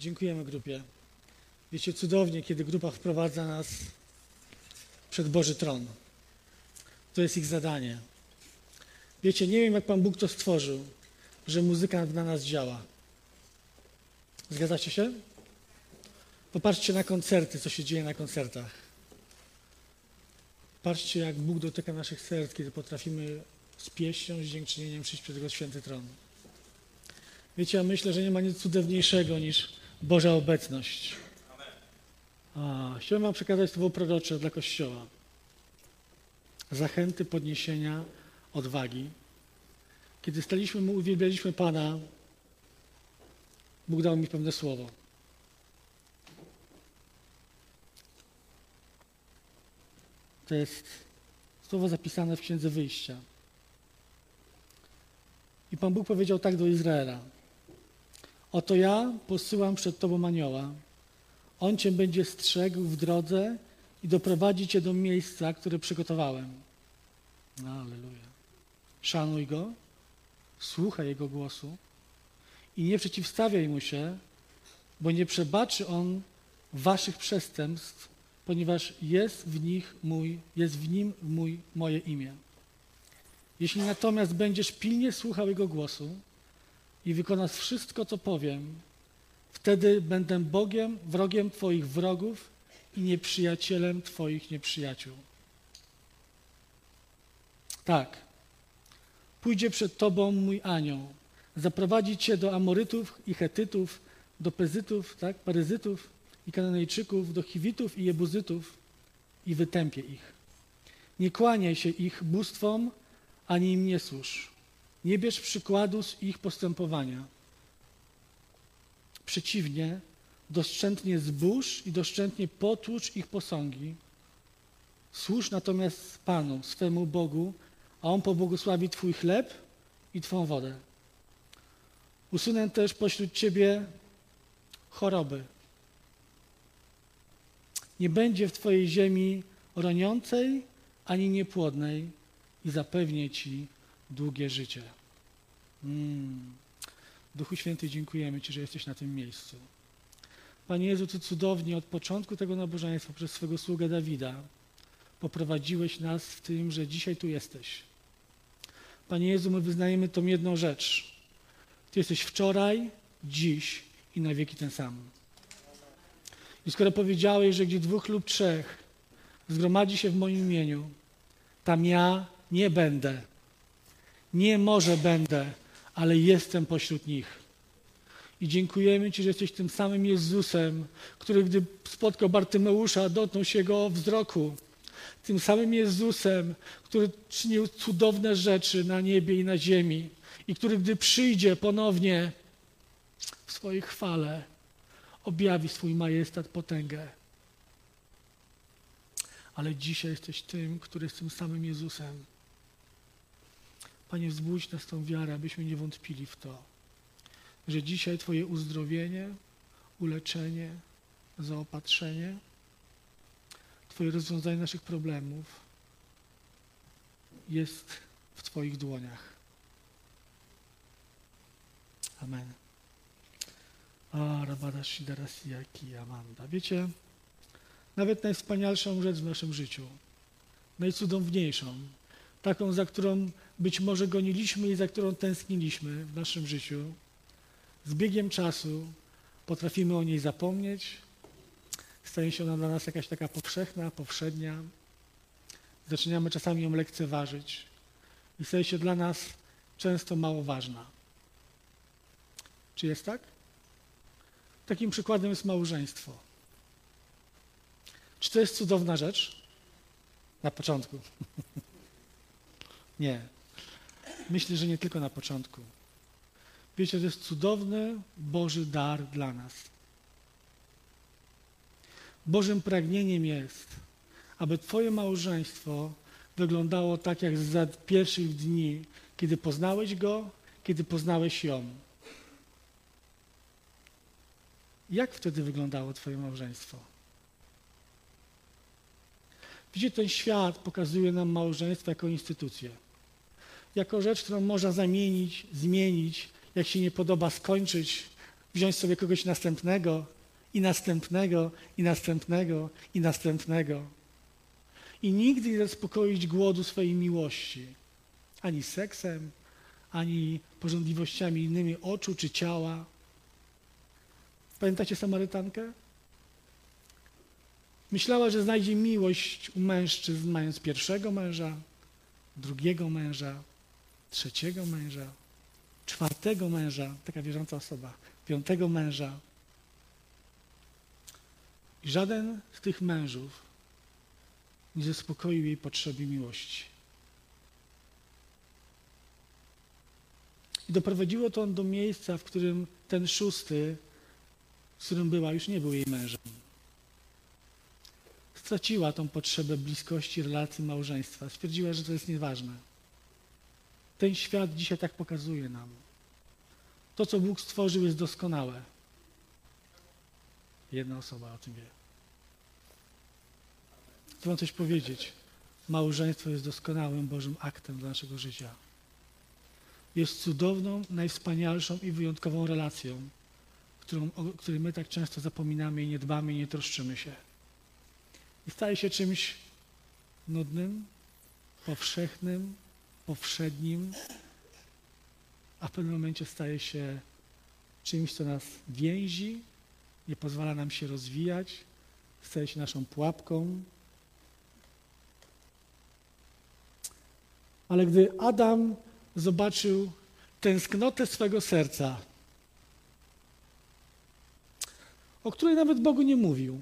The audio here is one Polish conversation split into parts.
Dziękujemy grupie. Wiecie, cudownie, kiedy grupa wprowadza nas przed Boży Tron. To jest ich zadanie. Wiecie, nie wiem, jak Pan Bóg to stworzył, że muzyka na nas działa. Zgadzacie się? Popatrzcie na koncerty, co się dzieje na koncertach. Patrzcie, jak Bóg dotyka naszych serc, kiedy potrafimy z pieścią, z dziękczynieniem przyjść przed Jego święty tron. Wiecie, ja myślę, że nie ma nic cudowniejszego niż Boża obecność. A, chciałem Wam przekazać słowo prorocze dla Kościoła. Zachęty, podniesienia, odwagi. Kiedy staliśmy mu, uwielbialiśmy Pana, Bóg dał mi pewne słowo. To jest słowo zapisane w Księdze Wyjścia. I Pan Bóg powiedział tak do Izraela. Oto ja posyłam przed Tobą anioła. On Cię będzie strzegł w drodze i doprowadzi Cię do miejsca, które przygotowałem. Alleluja. Szanuj Go, słuchaj Jego głosu i nie przeciwstawiaj Mu się, bo nie przebaczy On Waszych przestępstw, ponieważ jest w nich mój, jest w nim mój, moje imię. Jeśli natomiast będziesz pilnie słuchał Jego głosu i wykonasz wszystko, co powiem, wtedy będę Bogiem, wrogiem Twoich wrogów i nieprzyjacielem Twoich nieprzyjaciół. Tak, pójdzie przed Tobą mój anioł, zaprowadzi Cię do Amorytów i Hetytów, do Pezytów, tak, Paryzytów i Kananejczyków, do Chiwitów i Jebuzytów i wytępię ich. Nie kłaniaj się ich bóstwom, ani im nie służ. Nie bierz przykładu z ich postępowania. Przeciwnie, doszczętnie zbóż i doszczętnie potłucz ich posągi. Służ natomiast Panu, swemu Bogu, a On pobłogosławi Twój chleb i Twą wodę. Usunę też pośród Ciebie choroby. Nie będzie w Twojej ziemi roniącej ani niepłodnej i zapewnię Ci długie życie. Mm. Duchu Święty, dziękujemy Ci, że jesteś na tym miejscu. Panie Jezu, Ty cudownie od początku tego nabożeństwa przez swego sługę Dawida poprowadziłeś nas w tym, że dzisiaj tu jesteś. Panie Jezu, my wyznajemy tą jedną rzecz. Ty jesteś wczoraj, dziś i na wieki ten sam. I skoro powiedziałeś, że gdzie dwóch lub trzech zgromadzi się w moim imieniu, tam ja nie będę. Nie może będę, ale jestem pośród nich. I dziękujemy Ci, że jesteś tym samym Jezusem, który gdy spotkał Bartymeusza, dotknął się go wzroku. Tym samym Jezusem, który czynił cudowne rzeczy na niebie i na ziemi. I który gdy przyjdzie ponownie w swojej chwale, objawi swój majestat, potęgę. Ale dzisiaj jesteś tym, który jest tym samym Jezusem. Panie, wzbudź nas tą wiarę, abyśmy nie wątpili w to, że dzisiaj Twoje uzdrowienie, uleczenie, zaopatrzenie, Twoje rozwiązanie naszych problemów jest w Twoich dłoniach. Amen. A, rabada shidarasiyaki amanda. Wiecie, nawet najwspanialszą rzecz w naszym życiu, najcudowniejszą, taką, za którą być może goniliśmy i za którą tęskniliśmy w naszym życiu, z biegiem czasu potrafimy o niej zapomnieć, staje się ona dla nas jakaś taka powszechna, powszednia, zaczynamy czasami ją lekceważyć i staje się dla nas często mało ważna. Czy jest tak? Takim przykładem jest małżeństwo. Czy to jest cudowna rzecz? Na początku. nie. Myślę, że nie tylko na początku. Wiecie, to jest cudowny Boży dar dla nas. Bożym pragnieniem jest, aby Twoje małżeństwo wyglądało tak jak za pierwszych dni, kiedy poznałeś go, kiedy poznałeś ją. Jak wtedy wyglądało Twoje małżeństwo? Widzicie, ten świat pokazuje nam małżeństwo jako instytucję. Jako rzecz, którą można zamienić, zmienić, jak się nie podoba, skończyć, wziąć sobie kogoś następnego i następnego i następnego i następnego. I nigdy nie zaspokoić głodu swojej miłości. Ani seksem, ani porządliwościami innymi oczu czy ciała. Pamiętacie Samarytankę? Myślała, że znajdzie miłość u mężczyzn, mając pierwszego męża, drugiego męża, trzeciego męża, czwartego męża, taka wierząca osoba, piątego męża. I żaden z tych mężów nie zaspokoił jej potrzeby miłości. I doprowadziło to do miejsca, w którym ten szósty, z którym była, już nie był jej mężem. Straciła tą potrzebę bliskości, relacji, małżeństwa. Stwierdziła, że to jest nieważne. Ten świat dzisiaj tak pokazuje nam. To, co Bóg stworzył, jest doskonałe. Jedna osoba o tym wie. Chcę wam coś powiedzieć. Małżeństwo jest doskonałym Bożym aktem dla naszego życia. Jest cudowną, najwspanialszą i wyjątkową relacją, którą, o której my tak często zapominamy i nie dbamy i nie troszczymy się. I staje się czymś nudnym, powszechnym, powszednim, a w pewnym momencie staje się czymś, co nas więzi, nie pozwala nam się rozwijać, staje się naszą pułapką. Ale gdy Adam zobaczył tęsknotę swego serca, o której nawet Bogu nie mówił,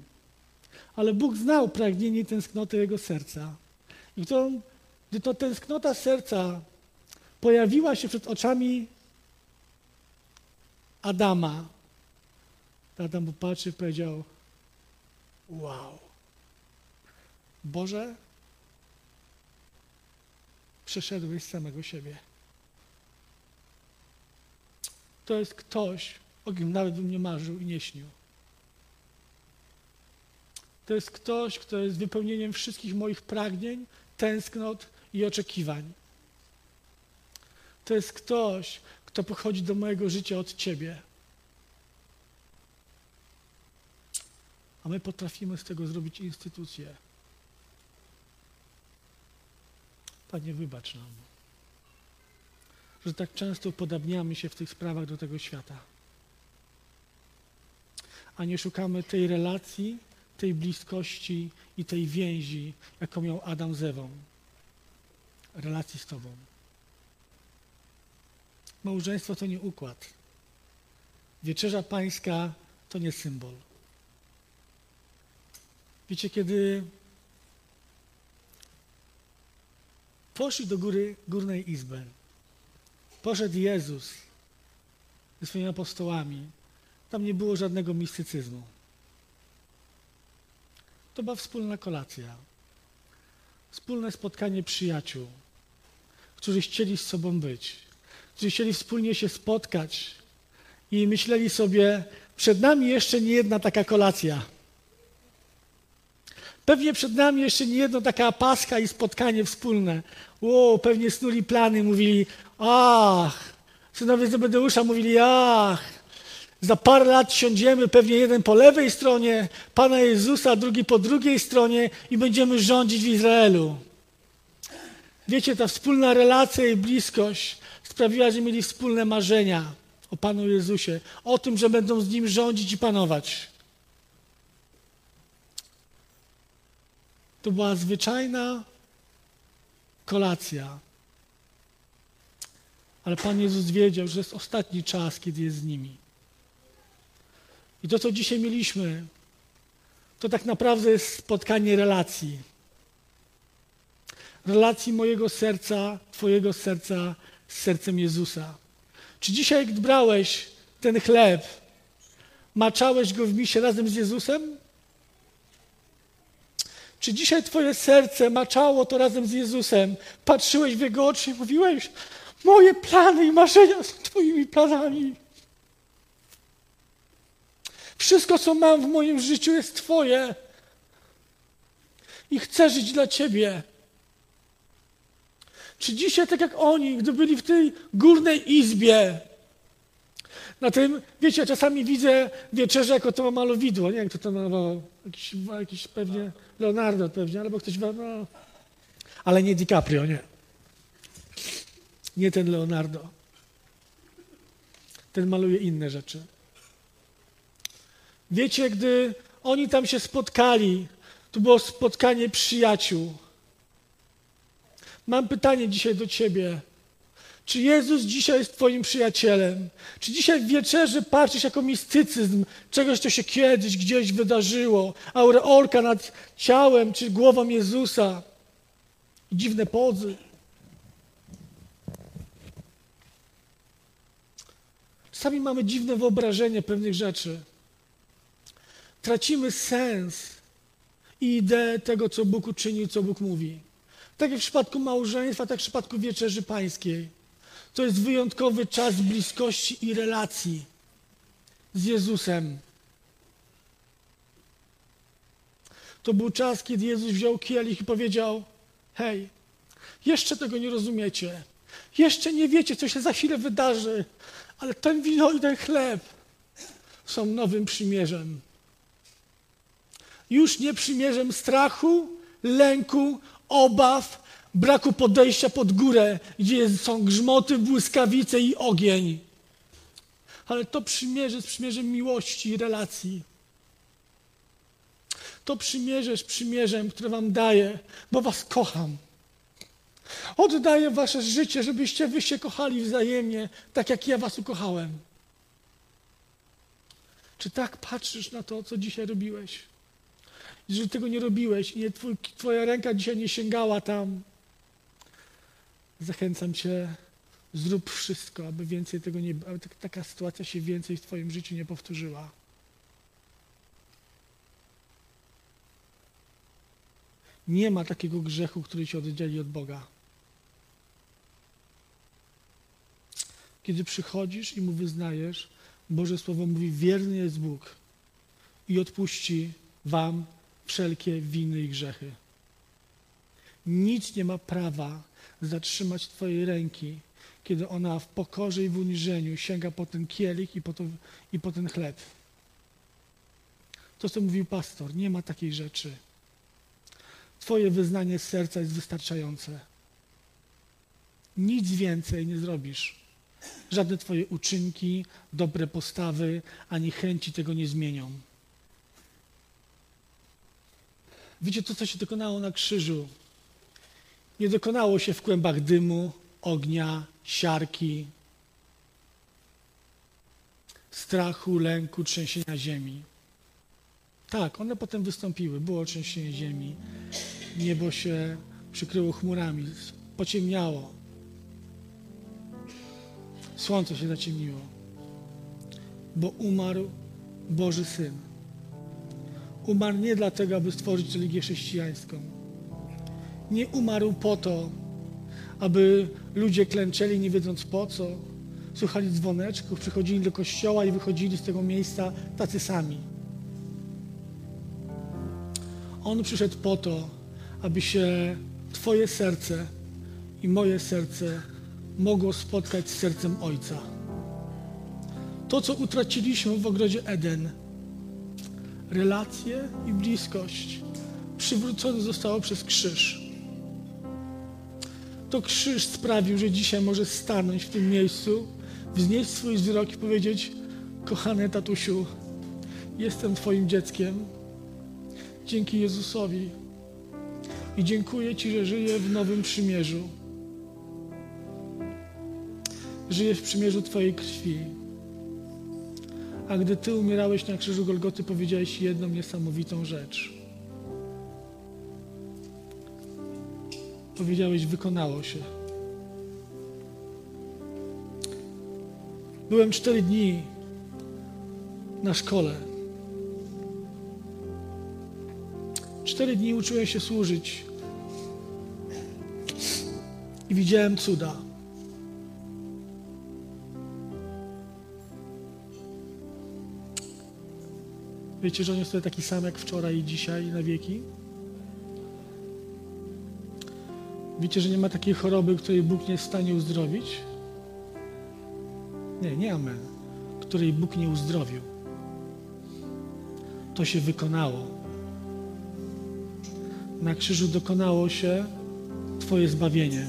ale Bóg znał pragnienie i tęsknotę jego serca. I to, gdy to tęsknota serca pojawiła się przed oczami Adama, Adam popatrzy i powiedział: Wow, Boże, przeszedłeś samego siebie. To jest ktoś, o kim nawet bym nie marzył i nie śnił. To jest ktoś, kto jest wypełnieniem wszystkich moich pragnień, tęsknot i oczekiwań. To jest ktoś, kto pochodzi do mojego życia od Ciebie. A my potrafimy z tego zrobić instytucję. Panie, wybacz nam, że tak często podobniamy się w tych sprawach do tego świata, a nie szukamy tej relacji, tej bliskości i tej więzi, jaką miał Adam z Ewą. Relacji z Tobą. Małżeństwo to nie układ. Wieczerza Pańska to nie symbol. Wiecie, kiedy poszli do góry, górnej izby, poszedł Jezus ze swoimi apostołami, tam nie było żadnego mistycyzmu. To była wspólna kolacja. Wspólne spotkanie przyjaciół, którzy chcieli z sobą być, którzy chcieli wspólnie się spotkać i myśleli sobie, przed nami jeszcze nie jedna taka kolacja. Pewnie przed nami jeszcze nie jedna taka paska i spotkanie wspólne. O, pewnie snuli plany, mówili, ach, synowie Zebedeusza mówili, ach, za parę lat siądziemy, pewnie jeden po lewej stronie Pana Jezusa, drugi po drugiej stronie i będziemy rządzić w Izraelu. Wiecie, ta wspólna relacja i bliskość sprawiła, że mieli wspólne marzenia o Panu Jezusie, o tym, że będą z Nim rządzić i panować. To była zwyczajna kolacja. Ale Pan Jezus wiedział, że jest ostatni czas, kiedy jest z nimi. I to, co dzisiaj mieliśmy, to tak naprawdę jest spotkanie relacji. Relacji mojego serca, Twojego serca z sercem Jezusa. Czy dzisiaj, gdy brałeś ten chleb, maczałeś go w misie razem z Jezusem? Czy dzisiaj Twoje serce maczało to razem z Jezusem? Patrzyłeś w Jego oczy i mówiłeś: Moje plany i marzenia są Twoimi planami. Wszystko, co mam w moim życiu, jest Twoje. I chcę żyć dla Ciebie. Czy dzisiaj, tak jak oni, gdy byli w tej górnej izbie, Na tym, wiecie, ja czasami widzę wieczerzę jako to malowidło, nie wiem, kto to malował, jakiś, jakiś pewnie Leonardo pewnie, albo ktoś, no, ale nie DiCaprio, nie. Nie ten Leonardo. Ten maluje inne rzeczy. Wiecie, gdy oni tam się spotkali, to było spotkanie przyjaciół. Mam pytanie dzisiaj do ciebie. Czy Jezus dzisiaj jest Twoim przyjacielem? Czy dzisiaj w wieczerzy patrzysz jako mistycyzm czegoś, co się kiedyś gdzieś wydarzyło? Aureolka nad ciałem czy głową Jezusa? Dziwne pozy. Czasami mamy dziwne wyobrażenie pewnych rzeczy. Tracimy sens i ideę tego, co Bóg uczynił, co Bóg mówi. Tak jak w przypadku małżeństwa, tak w przypadku wieczerzy pańskiej. To jest wyjątkowy czas bliskości i relacji z Jezusem. To był czas, kiedy Jezus wziął kielich i powiedział: Hej, jeszcze tego nie rozumiecie. Jeszcze nie wiecie, co się za chwilę wydarzy, ale ten wino i ten chleb są nowym przymierzem. Już nie przymierzem strachu, lęku, obaw, braku podejścia pod górę, gdzie są grzmoty, błyskawice i ogień. Ale to przymierze jest przymierzem miłości i relacji. To przymierze jest przymierzem, które wam daję, bo was kocham. Oddaję wasze życie, żebyście wy się kochali wzajemnie, tak jak ja was ukochałem. Czy tak patrzysz na to, co dzisiaj robiłeś? Jeżeli tego nie robiłeś nie, twój, twoja ręka dzisiaj nie sięgała tam, zachęcam cię, zrób wszystko, aby więcej tego nie, aby taka sytuacja się więcej w twoim życiu nie powtórzyła. Nie ma takiego grzechu, który cię oddzieli od Boga. Kiedy przychodzisz i mu wyznajesz, Boże Słowo mówi, wierny jest Bóg i odpuści wam wszelkie winy i grzechy. Nic nie ma prawa zatrzymać Twojej ręki, kiedy ona w pokorze i w uniżeniu sięga po ten kielich i po, to, i po ten chleb. To, co mówił pastor, nie ma takiej rzeczy. Twoje wyznanie z serca jest wystarczające. Nic więcej nie zrobisz. Żadne Twoje uczynki, dobre postawy, ani chęci tego nie zmienią. Widzicie, to, co się dokonało na krzyżu, nie dokonało się w kłębach dymu, ognia, siarki, strachu, lęku, trzęsienia ziemi. Tak, one potem wystąpiły. Było trzęsienie ziemi. Niebo się przykryło chmurami, pociemniało. Słońce się zaciemniło. Bo umarł Boży Syn. Umarł nie dlatego, aby stworzyć religię chrześcijańską. Nie umarł po to, aby ludzie klęczeli nie wiedząc po co, słuchali dzwoneczków, przychodzili do kościoła i wychodzili z tego miejsca tacy sami. On przyszedł po to, aby się Twoje serce i moje serce mogło spotkać z sercem Ojca. To, co utraciliśmy w ogrodzie Eden, relacje i bliskość, przywrócone zostało przez krzyż. To krzyż sprawił, że dzisiaj może stanąć w tym miejscu, wznieść swój wzrok i powiedzieć: Kochany tatusiu, jestem Twoim dzieckiem. Dzięki Jezusowi. I dziękuję Ci, że żyję w nowym przymierzu. Żyję w przymierzu Twojej krwi. A gdy Ty umierałeś na krzyżu Golgoty, powiedziałeś jedną niesamowitą rzecz. Powiedziałeś, wykonało się. Byłem cztery dni na szkole. Cztery dni uczyłem się służyć i widziałem cuda. Wiecie, że on jest tutaj taki sam jak wczoraj i dzisiaj i na wieki? Wiecie, że nie ma takiej choroby, której Bóg nie jest w stanie uzdrowić? Nie, nie amen. której Bóg nie uzdrowił. To się wykonało. Na krzyżu dokonało się Twoje zbawienie.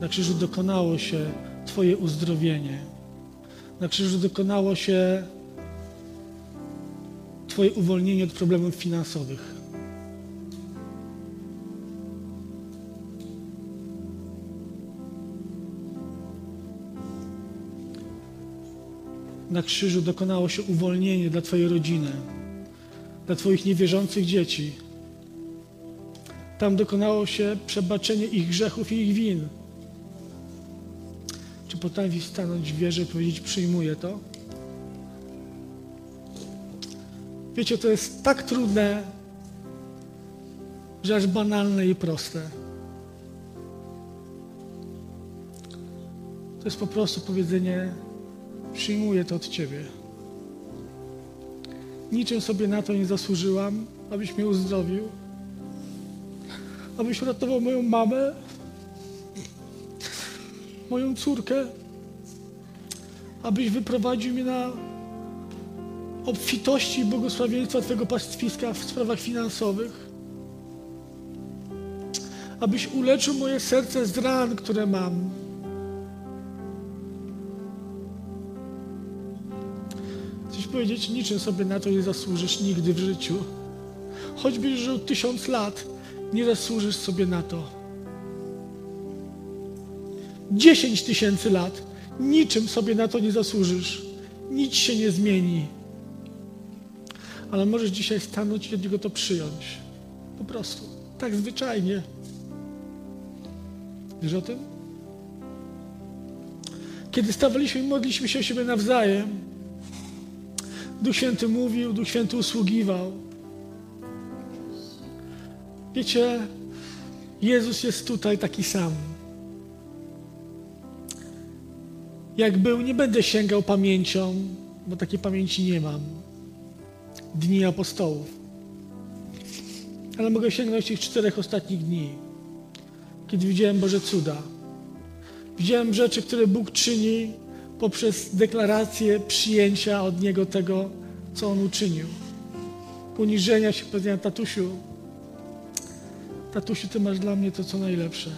Na krzyżu dokonało się Twoje uzdrowienie. Na krzyżu dokonało się Twoje uwolnienie od problemów finansowych. Na krzyżu dokonało się uwolnienie dla Twojej rodziny, dla Twoich niewierzących dzieci. Tam dokonało się przebaczenie ich grzechów i ich win. Czy potrafisz stanąć w wierze i powiedzieć, przyjmuję to? Wiecie, to jest tak trudne, że aż banalne i proste. To jest po prostu powiedzenie, przyjmuję to od Ciebie. Niczym sobie na to nie zasłużyłam, abyś mnie uzdrowił, abyś uratował moją mamę, moją córkę, abyś wyprowadził mnie na obfitości i błogosławieństwa Twojego pastwiska w sprawach finansowych, abyś uleczył moje serce z ran, które mam. Chcesz powiedzieć, niczym sobie na to nie zasłużysz nigdy w życiu. Choćbyś żył tysiąc lat, nie zasłużysz sobie na to. Dziesięć tysięcy lat, niczym sobie na to nie zasłużysz. Nic się nie zmieni. Ale możesz dzisiaj stanąć i od Niego to przyjąć. Po prostu. Tak zwyczajnie. Wiesz o tym? Kiedy stawaliśmy i modliśmy się o siebie nawzajem, Duch Święty mówił, Duch Święty usługiwał. Wiecie, Jezus jest tutaj taki sam. Jak był, nie będę sięgał pamięcią, bo takiej pamięci nie mam. Dni apostołów. Ale mogę sięgnąć tych czterech ostatnich dni, kiedy widziałem Boże cuda. Widziałem rzeczy, które Bóg czyni poprzez deklarację przyjęcia od Niego tego, co On uczynił. Poniżenia się, powiedziałem, tatusiu, tatusiu, Ty masz dla mnie to, co najlepsze.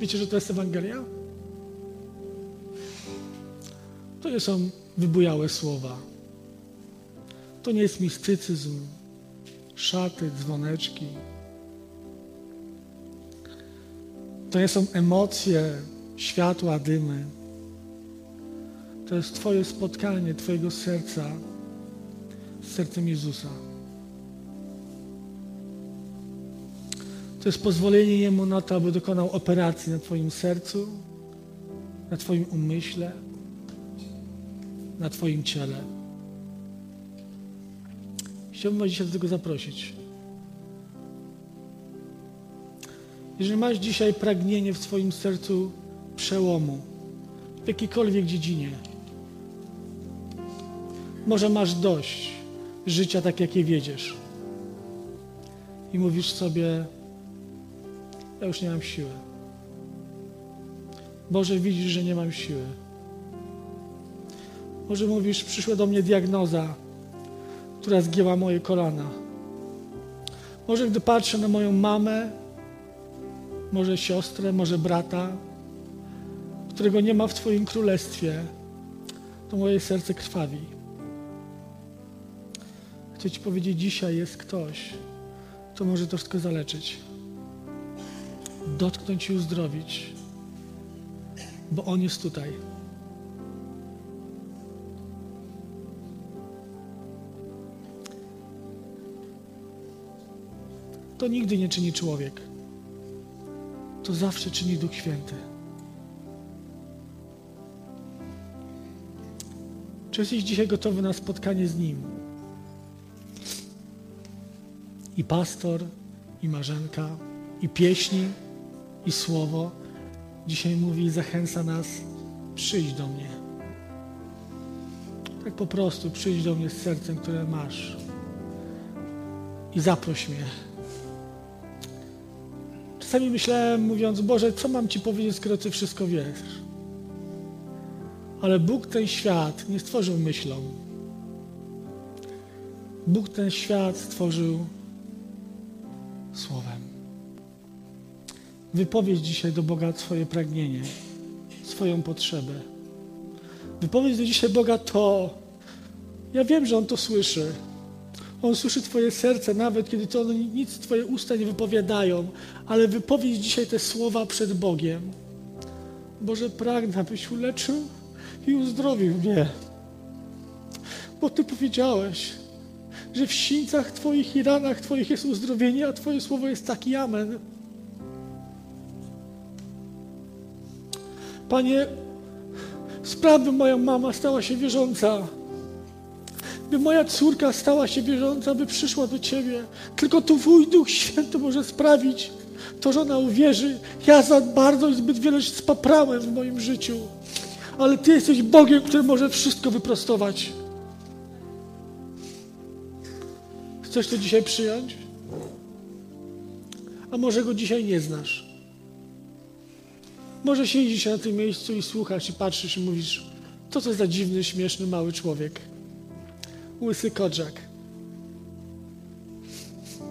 Wiecie, że to jest Ewangelia? Nie są wybujałe słowa. To nie jest mistycyzm, szaty, dzwoneczki. To nie są emocje, światła, dymy. To jest Twoje spotkanie, Twojego serca z sercem Jezusa. To jest pozwolenie Jemu na to, aby dokonał operacji na Twoim sercu, na Twoim umyśle, na Twoim ciele. Chciałbym Was dzisiaj do tego zaprosić. Jeżeli masz dzisiaj pragnienie w swoim sercu przełomu, w jakiejkolwiek dziedzinie, może masz dość życia tak, jak je wiedziesz. I mówisz sobie, ja już nie mam siły. Boże, widzisz, że nie mam siły. Może mówisz, przyszła do mnie diagnoza, która zgięła moje kolana. Może gdy patrzę na moją mamę, może siostrę, może brata, którego nie ma w Twoim królestwie, to moje serce krwawi. Chcę Ci powiedzieć, dzisiaj jest ktoś, kto może to wszystko zaleczyć. Dotknąć i uzdrowić, bo On jest tutaj. To nigdy nie czyni człowiek. To zawsze czyni Duch Święty. Czy jesteś dzisiaj gotowy na spotkanie z Nim? I pastor, i marzenka, i pieśni, i słowo dzisiaj mówi i zachęca nas, przyjdź do mnie. Tak po prostu przyjdź do mnie z sercem, które masz i zaproś mnie. Czasami myślałem, mówiąc, Boże, co mam Ci powiedzieć, skoro Ty wszystko wiesz? Ale Bóg ten świat nie stworzył myślą. Bóg ten świat stworzył słowem. Wypowiedz dzisiaj do Boga swoje pragnienie, swoją potrzebę. Wypowiedz do dzisiaj Boga to. Ja wiem, że On to słyszy. On słyszy Twoje serce, nawet kiedy to nic Twoje usta nie wypowiadają, ale wypowiedz dzisiaj te słowa przed Bogiem. Boże, pragnę, abyś uleczył i uzdrowił mnie. Bo Ty powiedziałeś, że w sińcach Twoich i ranach Twoich jest uzdrowienie, a Twoje słowo jest taki amen. Panie, spraw, by moja mama stała się wierząca, by moja córka stała się wierząca, by przyszła do Ciebie. Tylko Twój Duch Święty może sprawić to, że ona uwierzy. Ja za bardzo i zbyt wiele spaprałem w moim życiu, ale Ty jesteś Bogiem, który może wszystko wyprostować. Chcesz to dzisiaj przyjąć? A może go dzisiaj nie znasz? Może siedzisz na tym miejscu i słuchasz i patrzysz i mówisz, to co za dziwny, śmieszny, mały człowiek. Łysy kodrzak.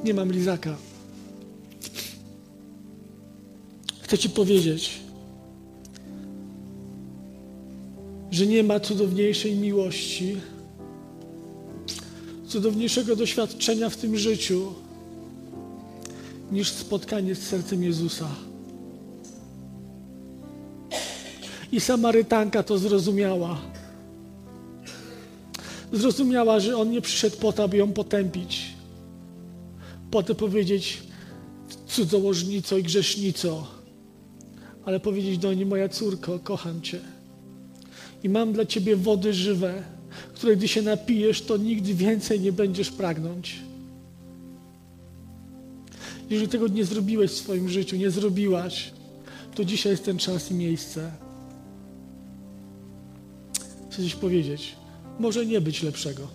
Nie mam lizaka. Chcę Ci powiedzieć, że nie ma cudowniejszej miłości, cudowniejszego doświadczenia w tym życiu niż spotkanie z sercem Jezusa. I Samarytanka to zrozumiała. Zrozumiała, że On nie przyszedł po to, aby ją potępić. Po to powiedzieć cudzołożnico i grzesznico, ale powiedzieć do niej, moja córko, kocham Cię. I mam dla Ciebie wody żywe, której gdy się napijesz, to nigdy więcej nie będziesz pragnąć. Jeżeli tego nie zrobiłeś w swoim życiu, nie zrobiłaś, to dzisiaj jest ten czas i miejsce. Chcę coś powiedzieć. Może nie być lepszego.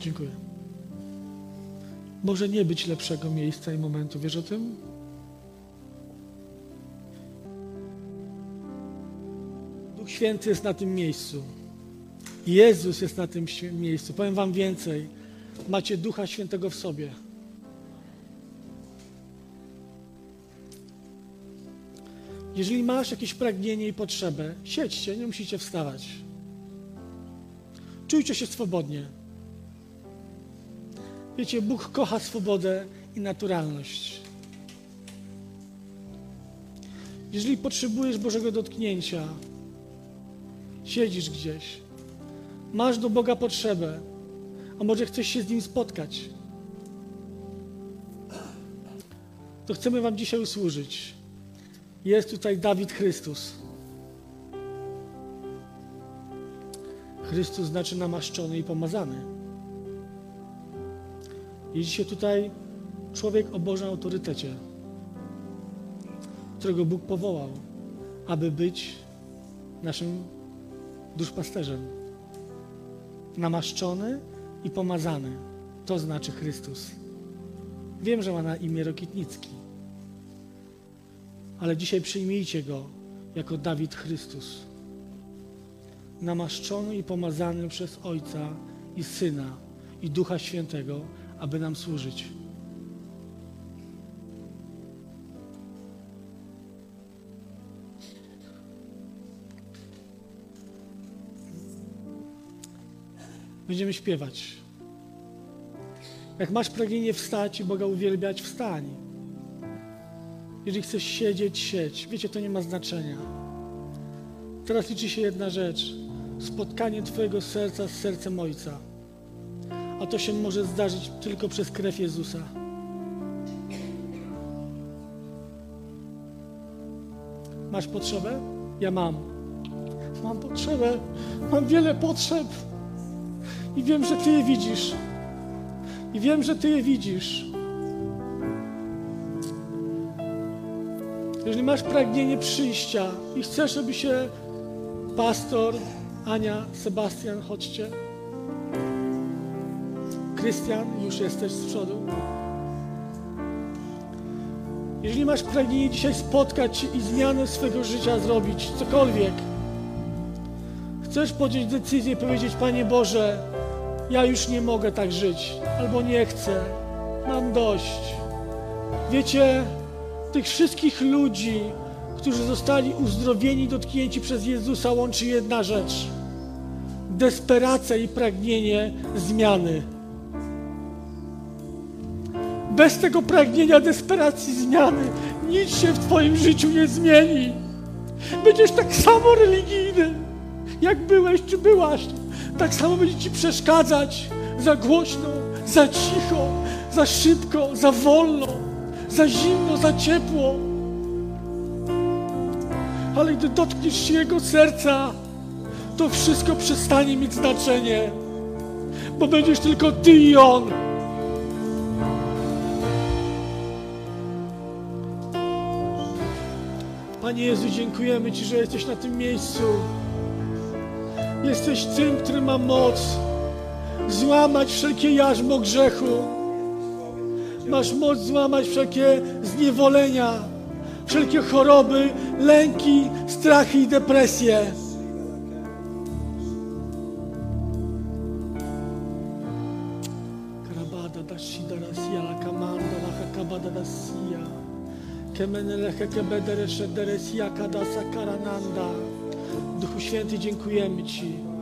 Dziękuję. Może nie być lepszego miejsca i momentu. Wiesz o tym? Duch Święty jest na tym miejscu. Jezus jest na tym miejscu. Powiem Wam więcej. Macie Ducha Świętego w sobie. Jeżeli masz jakieś pragnienie i potrzebę, siedźcie, nie musicie wstawać. Czujcie się swobodnie. Wiecie, Bóg kocha swobodę i naturalność. Jeżeli potrzebujesz Bożego dotknięcia, siedzisz gdzieś, masz do Boga potrzebę, a może chcesz się z Nim spotkać, to chcemy Wam dzisiaj usłużyć. Jest tutaj Dawid Chrystus. Chrystus znaczy namaszczony i pomazany. Jest dzisiaj tutaj człowiek o Bożym autorytecie, którego Bóg powołał, aby być naszym duszpasterzem. Namaszczony i pomazany. To znaczy Chrystus. Wiem, że ma na imię Rokitnicki ale dzisiaj przyjmijcie Go jako Dawid Chrystus. Namaszczony i pomazany przez Ojca i Syna i Ducha Świętego, aby nam służyć. Będziemy śpiewać. Jak masz pragnienie wstać i Boga uwielbiać, wstań. Jeżeli chcesz siedzieć, siedź. Wiecie, to nie ma znaczenia. Teraz liczy się jedna rzecz. Spotkanie Twojego serca z sercem Ojca. A to się może zdarzyć tylko przez krew Jezusa. Masz potrzebę? Ja mam. Mam potrzebę. Mam wiele potrzeb. I wiem, że Ty je widzisz. I wiem, że Ty je widzisz. Jeżeli masz pragnienie przyjścia i chcesz, żeby się pastor, Ania, Sebastian, chodźcie. Krystian, już jesteś z przodu. Jeżeli masz pragnienie dzisiaj spotkać się i zmianę swego życia zrobić, cokolwiek, chcesz podjąć decyzję i powiedzieć, Panie Boże, ja już nie mogę tak żyć, albo nie chcę, mam dość. Wiecie, tych wszystkich ludzi, którzy zostali uzdrowieni, dotknięci przez Jezusa, łączy jedna rzecz: desperacja i pragnienie zmiany. Bez tego pragnienia, desperacji, zmiany nic się w Twoim życiu nie zmieni. Będziesz tak samo religijny, jak byłeś czy byłaś. Tak samo będzie Ci przeszkadzać za głośno, za cicho, za szybko, za wolno, za zimno, za ciepło. Ale gdy dotkniesz się Jego serca, to wszystko przestanie mieć znaczenie, bo będziesz tylko Ty i On. Panie Jezu, dziękujemy Ci, że jesteś na tym miejscu. Jesteś tym, który ma moc złamać wszelkie jarzmo grzechu. Masz moc złamać wszelkie zniewolenia, wszelkie choroby, lęki, strachy i depresje. Duchu Święty, dziękujemy Ci.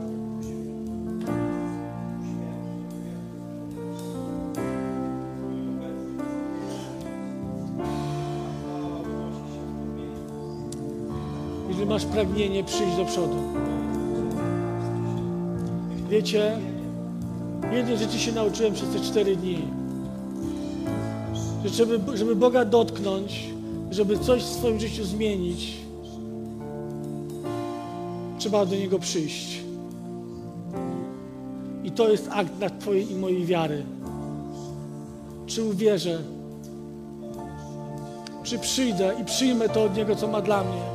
Masz pragnienie, przyjść do przodu. Wiecie, jednej rzeczy się nauczyłem przez te cztery dni. Że żeby, żeby Boga dotknąć, żeby coś w swoim życiu zmienić, trzeba do Niego przyjść. I to jest akt dla Twojej i mojej wiary. Czy uwierzę? Czy przyjdę i przyjmę to od Niego, co ma dla mnie?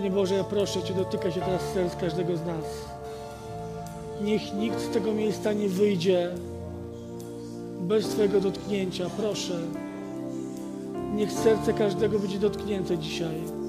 Panie Boże, ja proszę Cię, dotykaj się teraz serc każdego z nas. Niech nikt z tego miejsca nie wyjdzie bez Twojego dotknięcia. Proszę. Niech serce każdego będzie dotknięte dzisiaj.